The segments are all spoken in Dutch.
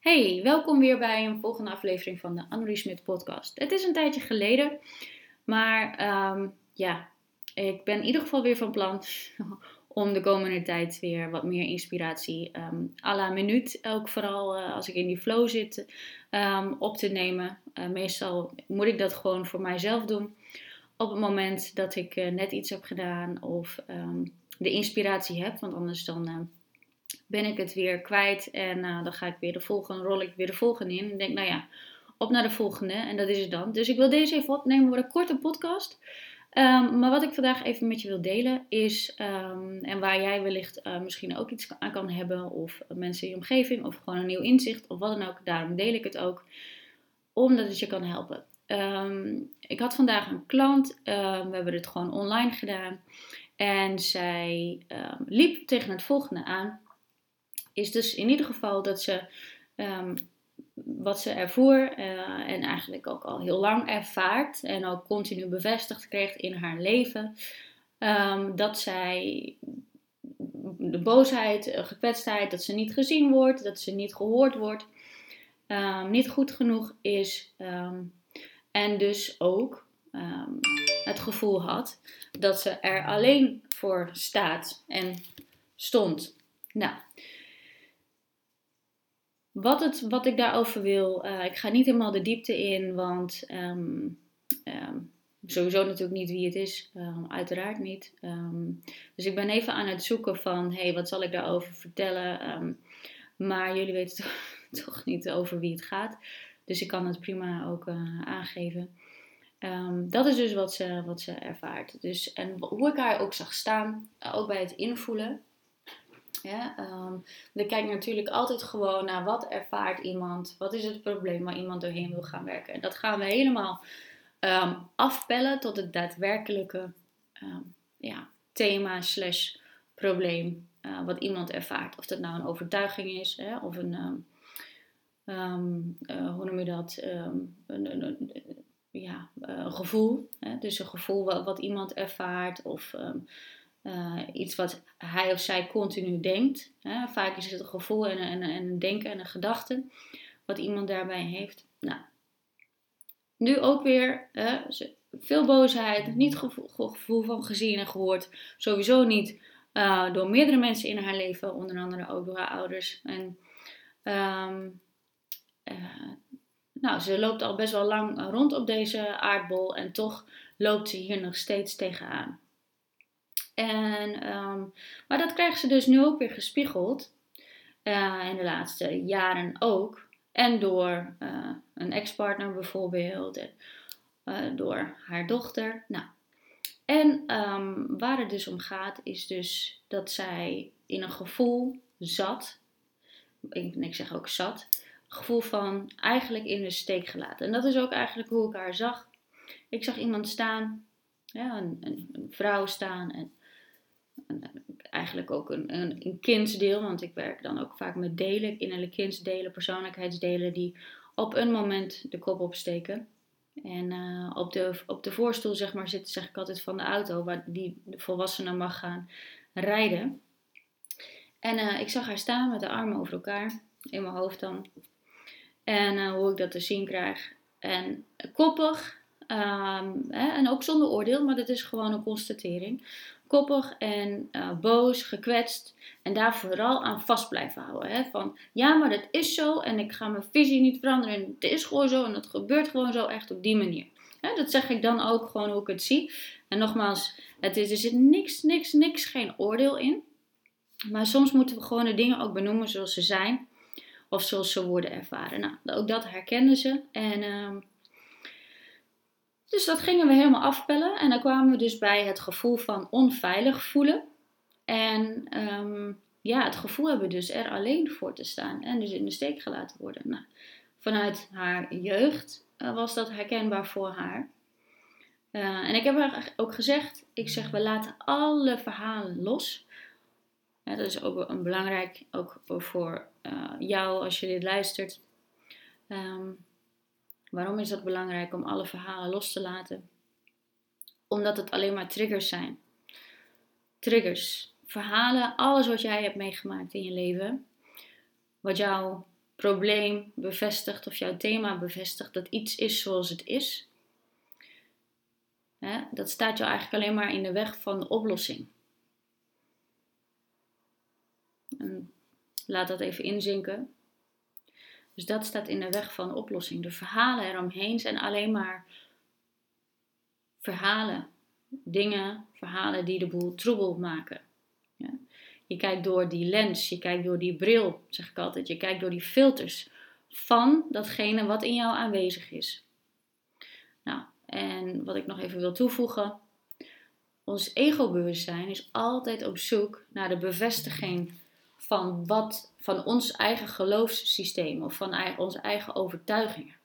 Hey, welkom weer bij een volgende aflevering van de Annelie Smit podcast. Het is een tijdje geleden, maar ehm, ja, ik ben in ieder geval weer van plan om de komende tijd weer wat meer inspiratie um, à la minuut, ook vooral uh, als ik in die flow zit, um, op te nemen. Uh, meestal moet ik dat gewoon voor mijzelf doen. Op het moment dat ik uh, net iets heb gedaan of de inspiratie heb, want anders dan ben ik het weer kwijt en uh, dan ga ik weer de volgende, rol ik weer de volgende in en denk, nou ja, op naar de volgende en dat is het dan. Dus ik wil deze even opnemen voor een korte podcast. Um, maar wat ik vandaag even met je wil delen is, um, en waar jij wellicht uh, misschien ook iets aan kan hebben, of mensen in je omgeving, of gewoon een nieuw inzicht, of wat dan ook, daarom deel ik het ook, omdat het je kan helpen. Um, ik had vandaag een klant, we hebben het gewoon online gedaan, en zij liep tegen het volgende aan is dus in ieder geval dat ze um, wat ze ervoer uh, en eigenlijk ook al heel lang ervaart en ook continu bevestigd kreeg in haar leven, um, dat zij de boosheid, gekwetstheid, dat ze niet gezien wordt, dat ze niet gehoord wordt, um, niet goed genoeg is en dus ook het gevoel had dat ze er alleen voor staat en stond. Nou, wat, het, wat ik daarover wil, uh, ik ga niet helemaal de diepte in, want um, um, sowieso natuurlijk niet wie het is, um, uiteraard niet. dus ik ben even aan het zoeken van, hey, wat zal ik daarover vertellen? maar jullie weten toch, niet over wie het gaat, dus ik kan het prima ook uh, aangeven. dat is dus wat ze, wat ze ervaart. Dus, en hoe ik haar ook zag staan, ook bij het invoelen. Ja, um, dan kijk natuurlijk altijd gewoon naar wat ervaart iemand, wat is het probleem waar iemand doorheen wil gaan werken. En dat gaan we helemaal um, afpellen tot het daadwerkelijke um, ja, thema slash probleem uh, wat iemand ervaart. Of dat nou een overtuiging is hè, of een, uh, hoe noem je dat, een, ja, een gevoel. Hè? Dus een gevoel wat, wat iemand ervaart of uh, iets wat hij of zij continu denkt. Hè? Vaak is het een gevoel en en een denken en een gedachte wat iemand daarbij heeft. Nou, nu ook weer hè, veel boosheid, niet gevoel, gevoel van gezien en gehoord. Sowieso niet uh, door meerdere mensen in haar leven, onder andere ook door haar ouders. En um, uh, nou, ze loopt al best wel lang rond op deze aardbol en toch loopt ze hier nog steeds tegenaan. En, um, maar dat krijgt ze dus nu ook weer gespiegeld. Uh, in de laatste jaren ook. En door uh, een ex-partner bijvoorbeeld. En, uh, door haar dochter. Nou. En um, waar het dus om gaat is dus dat zij in een gevoel zat. Ik, ik zeg ook zat. Gevoel van eigenlijk in de steek gelaten. En dat is ook eigenlijk hoe ik haar zag. Ik zag iemand staan. Ja, een, een, een vrouw staan. En eigenlijk ook een, een, kindsdeel, want ik werk dan ook vaak met delen, innerlijke kindsdelen, persoonlijkheidsdelen, die op een moment de kop opsteken. En uh, op, de, op de voorstoel, zeg maar, zit, zeg ik altijd van de auto, waar die volwassene mag gaan rijden. En uh, ik zag haar staan met de armen over elkaar, in mijn hoofd dan. En hoe ik dat te zien krijg. En koppig, um, hè, en ook zonder oordeel, maar dit is gewoon een constatering koppig en uh, boos, gekwetst. En daar vooral aan vast blijven houden. Hè? Van ja, maar dat is zo en ik ga mijn visie niet veranderen. En het is gewoon zo en het gebeurt gewoon zo echt op die manier. Dat zeg ik dan ook gewoon hoe ik het zie. En nogmaals, het is, er zit niks, niks, niks, geen oordeel in. Maar soms moeten we gewoon de dingen ook benoemen zoals ze zijn. Of zoals ze worden ervaren. Nou, ook dat herkennen ze. En uh, dus dat gingen we helemaal afpellen. En dan kwamen we dus bij het gevoel van onveilig voelen. En um, ja, het gevoel hebben dus er alleen voor te staan. En dus in de steek gelaten worden. Nou, vanuit haar jeugd uh, was dat herkenbaar voor haar. Uh, en ik heb haar ook gezegd, ik zeg we laten alle verhalen los. Dat is ook een belangrijk, ook voor uh, jou als je dit luistert. Um, Waarom is dat belangrijk om alle verhalen los te laten? Omdat het alleen maar triggers zijn. Triggers, verhalen, alles wat jij hebt meegemaakt in je leven, wat jou probleem bevestigt of jouw thema bevestigt dat iets is zoals het is, hè, dat staat jou eigenlijk alleen maar in de weg van de oplossing. En laat dat even inzinken. Dus dat staat in de weg van oplossing. De verhalen eromheen zijn alleen maar verhalen, dingen, verhalen die de boel troebel maken. Ja. Je kijkt door die lens, je kijkt door die bril, zeg ik altijd. Je kijkt door die filters van datgene wat in jou aanwezig is. Nou, en wat ik nog even wil toevoegen. Ons ego-bewustzijn is altijd op zoek naar de bevestiging van, wat, van ons eigen geloofssysteem of van onze eigen overtuigingen.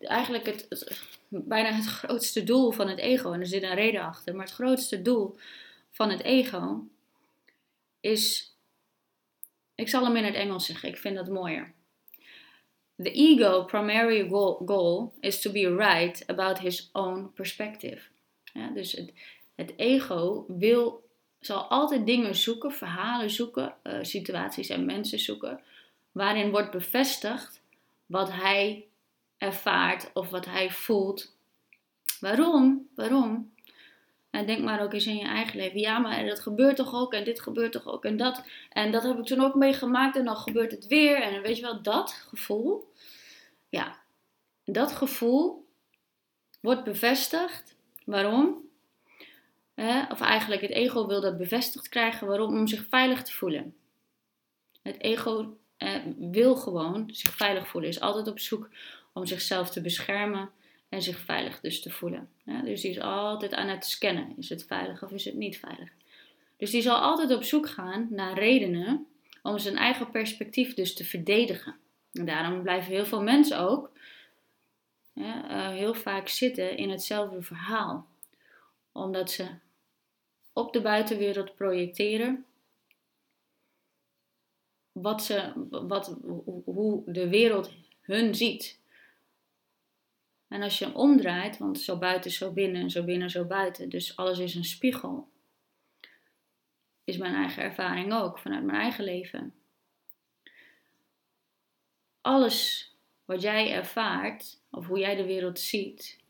eigenlijk het, het, bijna het grootste doel van het ego, en er zit een reden achter, maar het grootste doel van het ego is, ik zal hem in het Engels zeggen, ik vind dat mooier. The ego primary goal, goal is to be right about his own perspective. Ja, dus het, het ego wil, zal altijd dingen zoeken, verhalen zoeken, uh, situaties en mensen zoeken, waarin wordt bevestigd wat hij ervaart of wat hij voelt. Waarom? Waarom? En denk maar ook eens in je eigen leven. Ja, maar dat gebeurt toch ook en dit gebeurt toch ook en dat. En dat heb ik toen ook meegemaakt en dan gebeurt het weer. En weet je wel, dat gevoel. Ja, dat gevoel wordt bevestigd. Waarom? Of eigenlijk het ego wil dat bevestigd krijgen. Waarom? Om zich veilig te voelen. Het ego eh, wil gewoon zich veilig voelen. Is altijd op zoek om zichzelf te beschermen en zich veilig dus te voelen. Dus die is altijd aan het scannen. Is het veilig of is het niet veilig? Dus die zal altijd op zoek gaan naar redenen om zijn eigen perspectief dus te verdedigen. En daarom blijven heel veel mensen ook uh, heel vaak zitten in hetzelfde verhaal. Omdat ze op de buitenwereld projecteren wat ze, wat, hoe de wereld hun ziet. En als je hem omdraait, want zo buiten, zo binnen, zo binnen, zo buiten, dus alles is een spiegel, is mijn eigen ervaring ook vanuit mijn eigen leven. Alles wat jij ervaart, of hoe jij de wereld ziet,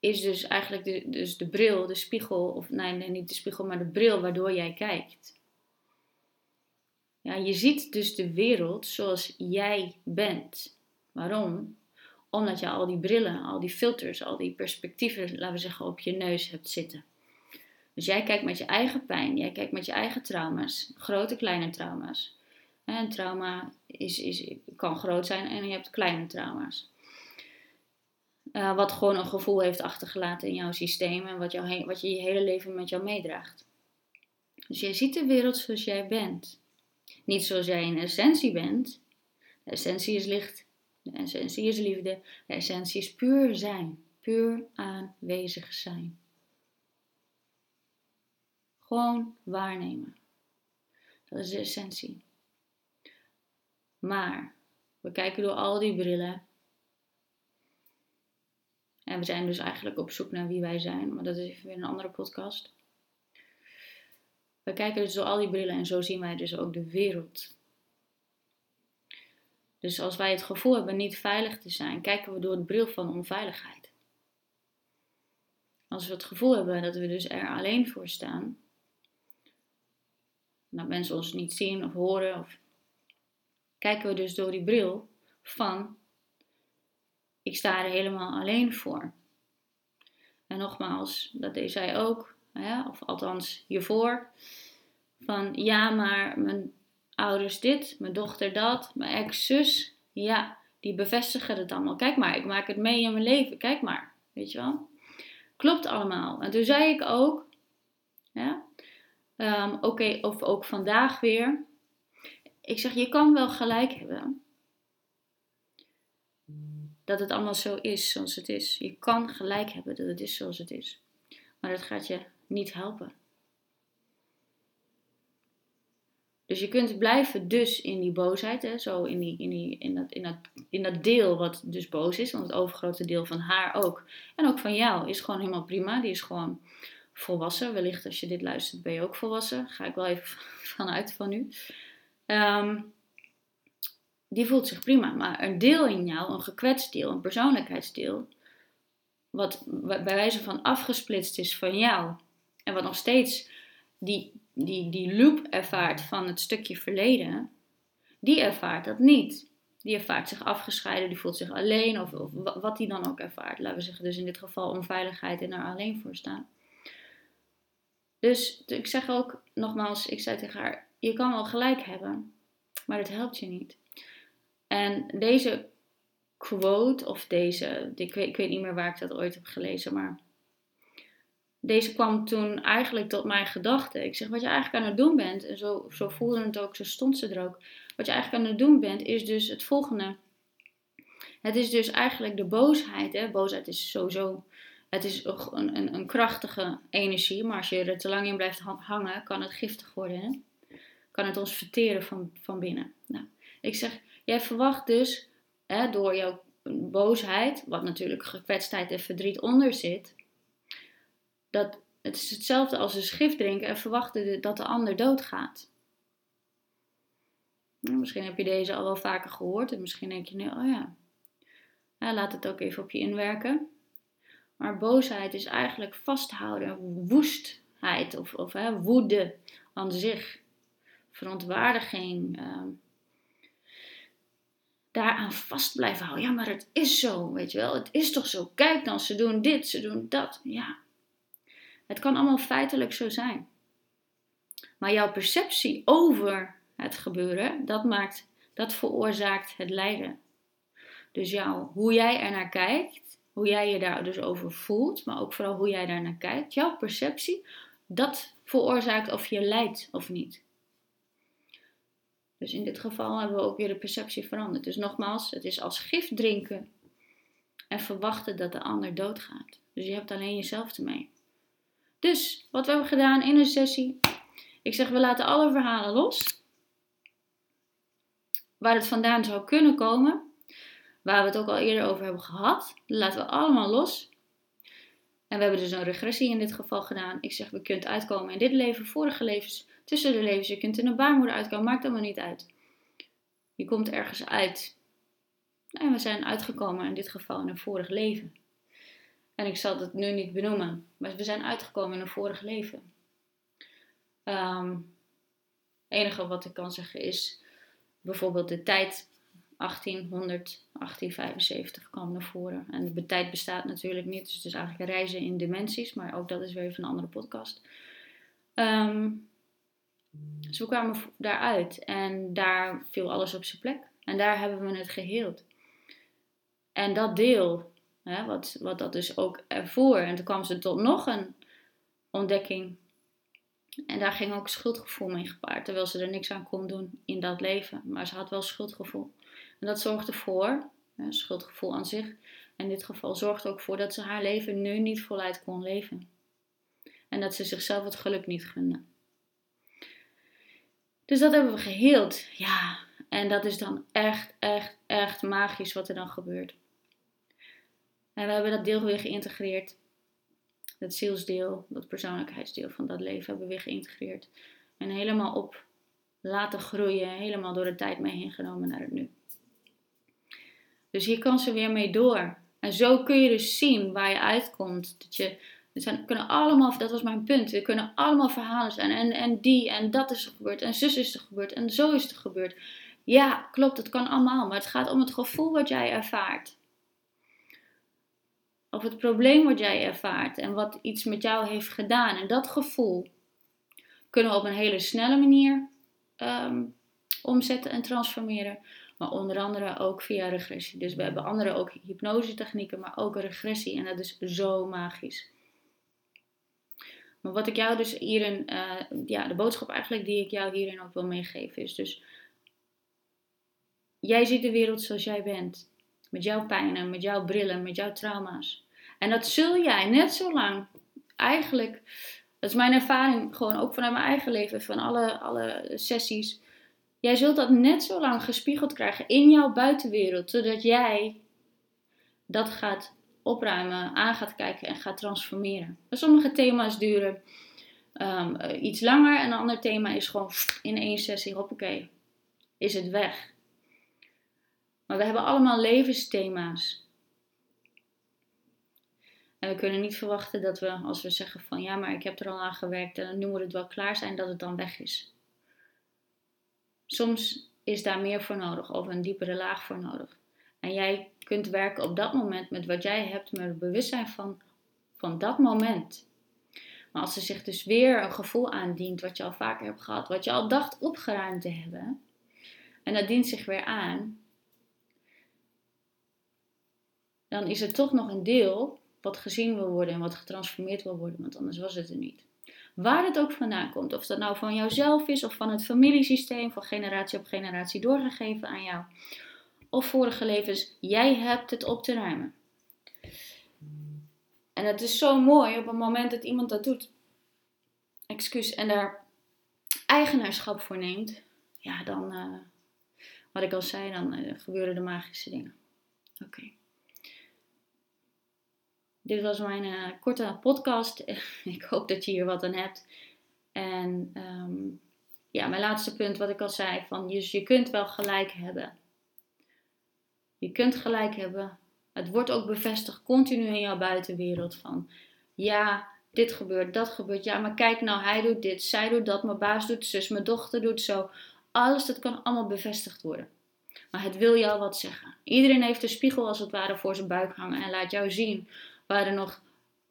is dus eigenlijk de, dus de bril, de spiegel, of nee, nee, niet de spiegel, maar de bril waardoor jij kijkt. Ja, je ziet dus de wereld zoals jij bent. Waarom? Omdat je al die brillen, al die filters, al die perspectieven, laten we zeggen, op je neus hebt zitten. Dus jij kijkt met je eigen pijn, jij kijkt met je eigen trauma's, grote, kleine trauma's. Een trauma is, is, kan groot zijn en je hebt kleine trauma's. Uh, wat gewoon een gevoel heeft achtergelaten in jouw systeem en wat, jou, wat je je hele leven met jou meedraagt. Dus jij ziet de wereld zoals jij bent. Niet zoals jij in essentie bent. De essentie is licht. De essentie is liefde. De essentie is puur zijn. Puur aanwezig zijn. Gewoon waarnemen. Dat is de essentie. Maar we kijken door al die brillen. En we zijn dus eigenlijk op zoek naar wie wij zijn. Maar dat is even weer een andere podcast. We kijken dus door al die brillen en zo zien wij dus ook de wereld. Dus als wij het gevoel hebben niet veilig te zijn, kijken we door de bril van onveiligheid. Als we het gevoel hebben dat we dus er alleen voor staan, dat mensen ons niet zien of horen, of kijken we dus door die bril van ik sta er helemaal alleen voor. En nogmaals, dat deed zij ook, of althans hiervoor, van ja, maar mijn ouders dit, mijn dochter dat, mijn ex-zus, ja, die bevestigen het allemaal. Kijk maar, ik maak het mee in mijn leven, kijk maar, weet je wel. Klopt allemaal. En toen zei ik ook, ja, um, oké, of ook vandaag weer, ik zeg, je kan wel gelijk hebben dat het allemaal zo is zoals het is. Je kan gelijk hebben dat het is zoals het is. Maar dat gaat je niet helpen. Dus je kunt blijven dus in die boosheid, hè, zo in, die, in, die, in, dat, in, dat, in dat deel wat dus boos is, want het overgrote deel van haar ook, en ook van jou, is gewoon helemaal prima. Die is gewoon volwassen. Wellicht als je dit luistert ben je ook volwassen. Ga ik wel even vanuit van nu. Ehm, die voelt zich prima. Maar een deel in jou, een gekwetst deel, een persoonlijkheidsdeel, wat bij wijze van afgesplitst is van jou. En wat nog steeds die, die, die loop ervaart van het stukje verleden, die ervaart dat niet. Die ervaart zich afgescheiden, die voelt zich alleen, of, of wat die dan ook ervaart. Laten we zeggen, dus in dit geval onveiligheid en er alleen voor staan. Dus ik zeg ook nogmaals, ik zei tegen haar, je kan wel gelijk hebben, maar het helpt je niet. En deze quote, of deze, ik weet, niet meer waar ik dat ooit heb gelezen, maar deze kwam toen eigenlijk tot mijn gedachte. Ik zeg, wat je eigenlijk aan het doen bent, en zo, zo voelde het ook, zo stond ze er ook. Wat je eigenlijk aan het doen bent, is dus het volgende. Het is dus eigenlijk de boosheid. Hè? Boosheid is sowieso, het is een, een, een krachtige energie, maar als je er te lang in blijft hangen, kan het giftig worden. Hè? Kan het ons verteren van, van binnen. Nou, ik zeg, jij verwacht dus hè, door jouw boosheid, wat natuurlijk gekwetstheid en verdriet onder zit, dat het is hetzelfde als een schif drinken en verwachten dat de ander doodgaat. Nou, misschien heb je deze al wel vaker gehoord en misschien denk je nu, oh ja, laat het ook even op je inwerken. Maar boosheid is eigenlijk vasthouden, woestheid of, of hè, woede aan zich, verontwaardiging. Uh, daaraan vast blijven houden. Ja, maar het is zo, weet je wel. Het is toch zo. Kijk dan, ze doen dit, ze doen dat. Ja, het kan allemaal feitelijk zo zijn. Maar jouw perceptie over het gebeuren, dat maakt, dat veroorzaakt het lijden. Dus jou, hoe jij er naar kijkt, hoe jij je daar dus over voelt, maar ook vooral hoe jij daar naar kijkt, jouw perceptie, dat veroorzaakt of je lijdt of niet. Dus in dit geval hebben we ook weer de perceptie veranderd. Dus nogmaals, het is als gif drinken en verwachten dat de ander doodgaat. Dus je hebt alleen jezelf ermee. Dus wat we hebben gedaan in een sessie. Ik zeg, we laten alle verhalen los. Waar het vandaan zou kunnen komen. Waar we het ook al eerder over hebben gehad. Laten we allemaal los. En we hebben dus een regressie in dit geval gedaan. Ik zeg, we kunt uitkomen in dit leven, vorige levens, tussen de levens. Je kunt in een baarmoeder uitkomen, maakt allemaal niet uit. Je komt ergens uit. En we zijn uitgekomen in dit geval in een vorig leven. En ik zal het nu niet benoemen, maar we zijn uitgekomen in een vorig leven. Het enige wat ik kan zeggen is bijvoorbeeld de tijd 1800, 1875 kwam naar voren. En de tijd bestaat natuurlijk niet, dus het is eigenlijk reizen in dimensies, maar ook dat is weer even een andere podcast. Um, dus we kwamen daaruit en daar viel alles op zijn plek. En daar hebben we het geheeld. En dat deel Hè, wat, wat dat dus ook ervoor. En toen kwam ze tot nog een ontdekking. En daar ging ook schuldgevoel mee gepaard. Terwijl ze er niks aan kon doen in dat leven. Maar ze had wel schuldgevoel. En dat zorgde voor, hè, schuldgevoel aan zich. In dit geval zorgde ook voor dat ze haar leven nu niet voluit kon leven. En dat ze zichzelf het geluk niet gunde. Dus dat hebben we geheeld. Ja, en dat is dan echt, echt, echt magisch wat er dan gebeurt. En we hebben dat deel weer geïntegreerd. Dat zielsdeel, dat persoonlijkheidsdeel van dat leven hebben we weer geïntegreerd. En helemaal op laten groeien, helemaal door de tijd mee heen genomen naar het nu. Dus hier kan ze weer mee door. En zo kun je dus zien waar je uitkomt. Dat je, kunnen allemaal, dat was mijn punt, er kunnen allemaal verhalen zijn. En, en die en dat is er gebeurd. En zus is er gebeurd. En zo is er gebeurd. Ja, klopt, het kan allemaal. Maar het gaat om het gevoel wat jij ervaart of het probleem wat jij ervaart en wat iets met jou heeft gedaan. En dat gevoel kunnen we op een hele snelle manier ehm, omzetten en transformeren. Maar onder andere ook via regressie. Dus we hebben andere ook hypnose technieken, maar ook regressie. En dat is zo magisch. Wat ik jou dus hierin, uh, ja, de boodschap eigenlijk die ik jou hierin ook wil meegeven is dus, jij ziet de wereld zoals jij bent. Met jouw pijnen, met jouw brillen, met jouw trauma's. En dat zul jij net zo lang, eigenlijk, dat is mijn ervaring gewoon ook vanuit mijn eigen leven, van alle, alle sessies. Jij zult dat net zo lang gespiegeld krijgen in jouw buitenwereld, zodat jij dat gaat opruimen, aan gaat kijken en gaat transformeren. Sommige thema's duren um, iets langer en een ander thema is gewoon in één sessie, hoppakee, is het weg. Maar we hebben allemaal levensthema's. En we kunnen niet verwachten dat we, als we zeggen van ja, maar ik heb er al aan gewerkt en nu moet het wel klaar zijn, dat het dan weg is. Soms is daar meer voor nodig of een diepere laag voor nodig. En jij kunt werken op dat moment met wat jij hebt, met het bewustzijn van, van dat moment. Maar als er zich dus weer een gevoel aandient wat je al vaker hebt gehad, wat je al dacht opgeruimd te hebben, en dat dient zich weer aan, dan is er toch nog een deel wat gezien wil worden en wat getransformeerd wil worden, want anders was het er niet. Waar het ook vandaan komt, of dat nou van jouzelf is of van het familiesysteem, van generatie op generatie doorgegeven aan jou, of vorige levens, jij hebt het op te ruimen. En het is zo mooi op het moment dat iemand dat doet, excuus, en daar eigenaarschap voor neemt, ja, dan, uh, wat ik al zei, dan uh, gebeuren de magische dingen. Oké. Dit was mijn uh, korte podcast. ik hoop dat je hier wat aan hebt. En um, ja, mijn laatste punt, wat ik al zei, van dus je kunt wel gelijk hebben. Je kunt gelijk hebben. Het wordt ook bevestigd continu in jouw buitenwereld van ja, dit gebeurt, dat gebeurt. Ja, maar kijk nou, hij doet dit, zij doet dat, mijn baas doet zus, mijn dochter doet zo. Alles, dat kan allemaal bevestigd worden. Maar het wil jou wat zeggen. Iedereen heeft een spiegel als het ware voor zijn buik hangen en laat jou zien waar er nog,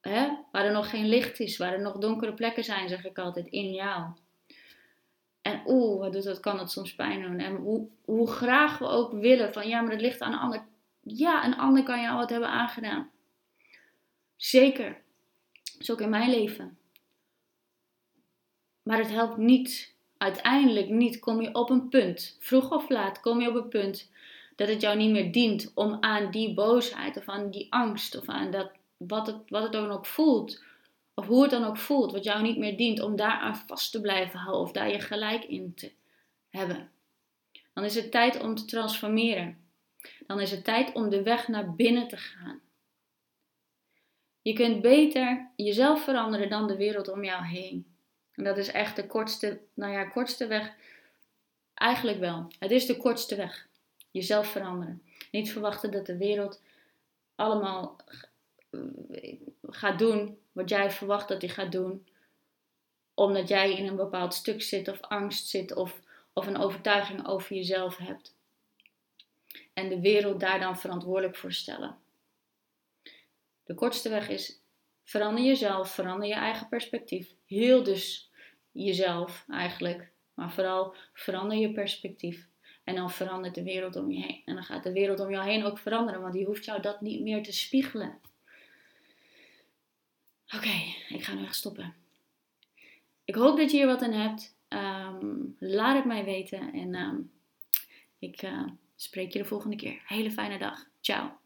hè, waar er nog geen licht is, waar er nog donkere plekken zijn, zeg ik altijd, in jou. En oeh, wat doet dat, kan het soms pijn doen. En hoe, hoe graag we ook willen van ja, maar het ligt aan een ander. Ja, een ander kan jou wat hebben aangedaan. Zeker. Dat is ook in mijn leven. Maar het helpt niet. Uiteindelijk niet. Kom je op een punt, vroeg of laat, kom je op een punt dat het jou niet meer dient om aan die boosheid of aan die angst of aan dat, wat het, wat het ook voelt, of hoe het dan ook voelt, wat jou niet meer dient, om daaraan vast te blijven houden of daar je gelijk in te hebben. Dan is het tijd om te transformeren. Dan is het tijd om de weg naar binnen te gaan. Je kunt beter jezelf veranderen dan de wereld om jou heen. En dat is echt de kortste, nou ja, kortste weg. Eigenlijk wel. Het is de kortste weg. Jezelf veranderen. Niet verwachten dat de wereld allemaal gaat doen wat jij verwacht dat hij gaat doen. Omdat jij in een bepaald stuk zit of angst zit of, of een overtuiging over jezelf hebt. En de wereld daar dan verantwoordelijk voor stellen. De kortste weg is verander jezelf, verander je eigen perspectief. Heel dus jezelf eigenlijk, maar vooral verander je perspectief. En dan verandert de wereld om je heen. En dan gaat de wereld om jou heen ook veranderen, want die hoeft jou dat niet meer te spiegelen. Oké, ik ga nu echt stoppen. Ik hoop dat je hier wat aan hebt. Ehm, laat het mij weten en um, ik uh, spreek je de volgende keer. Hele fijne dag. Ciao.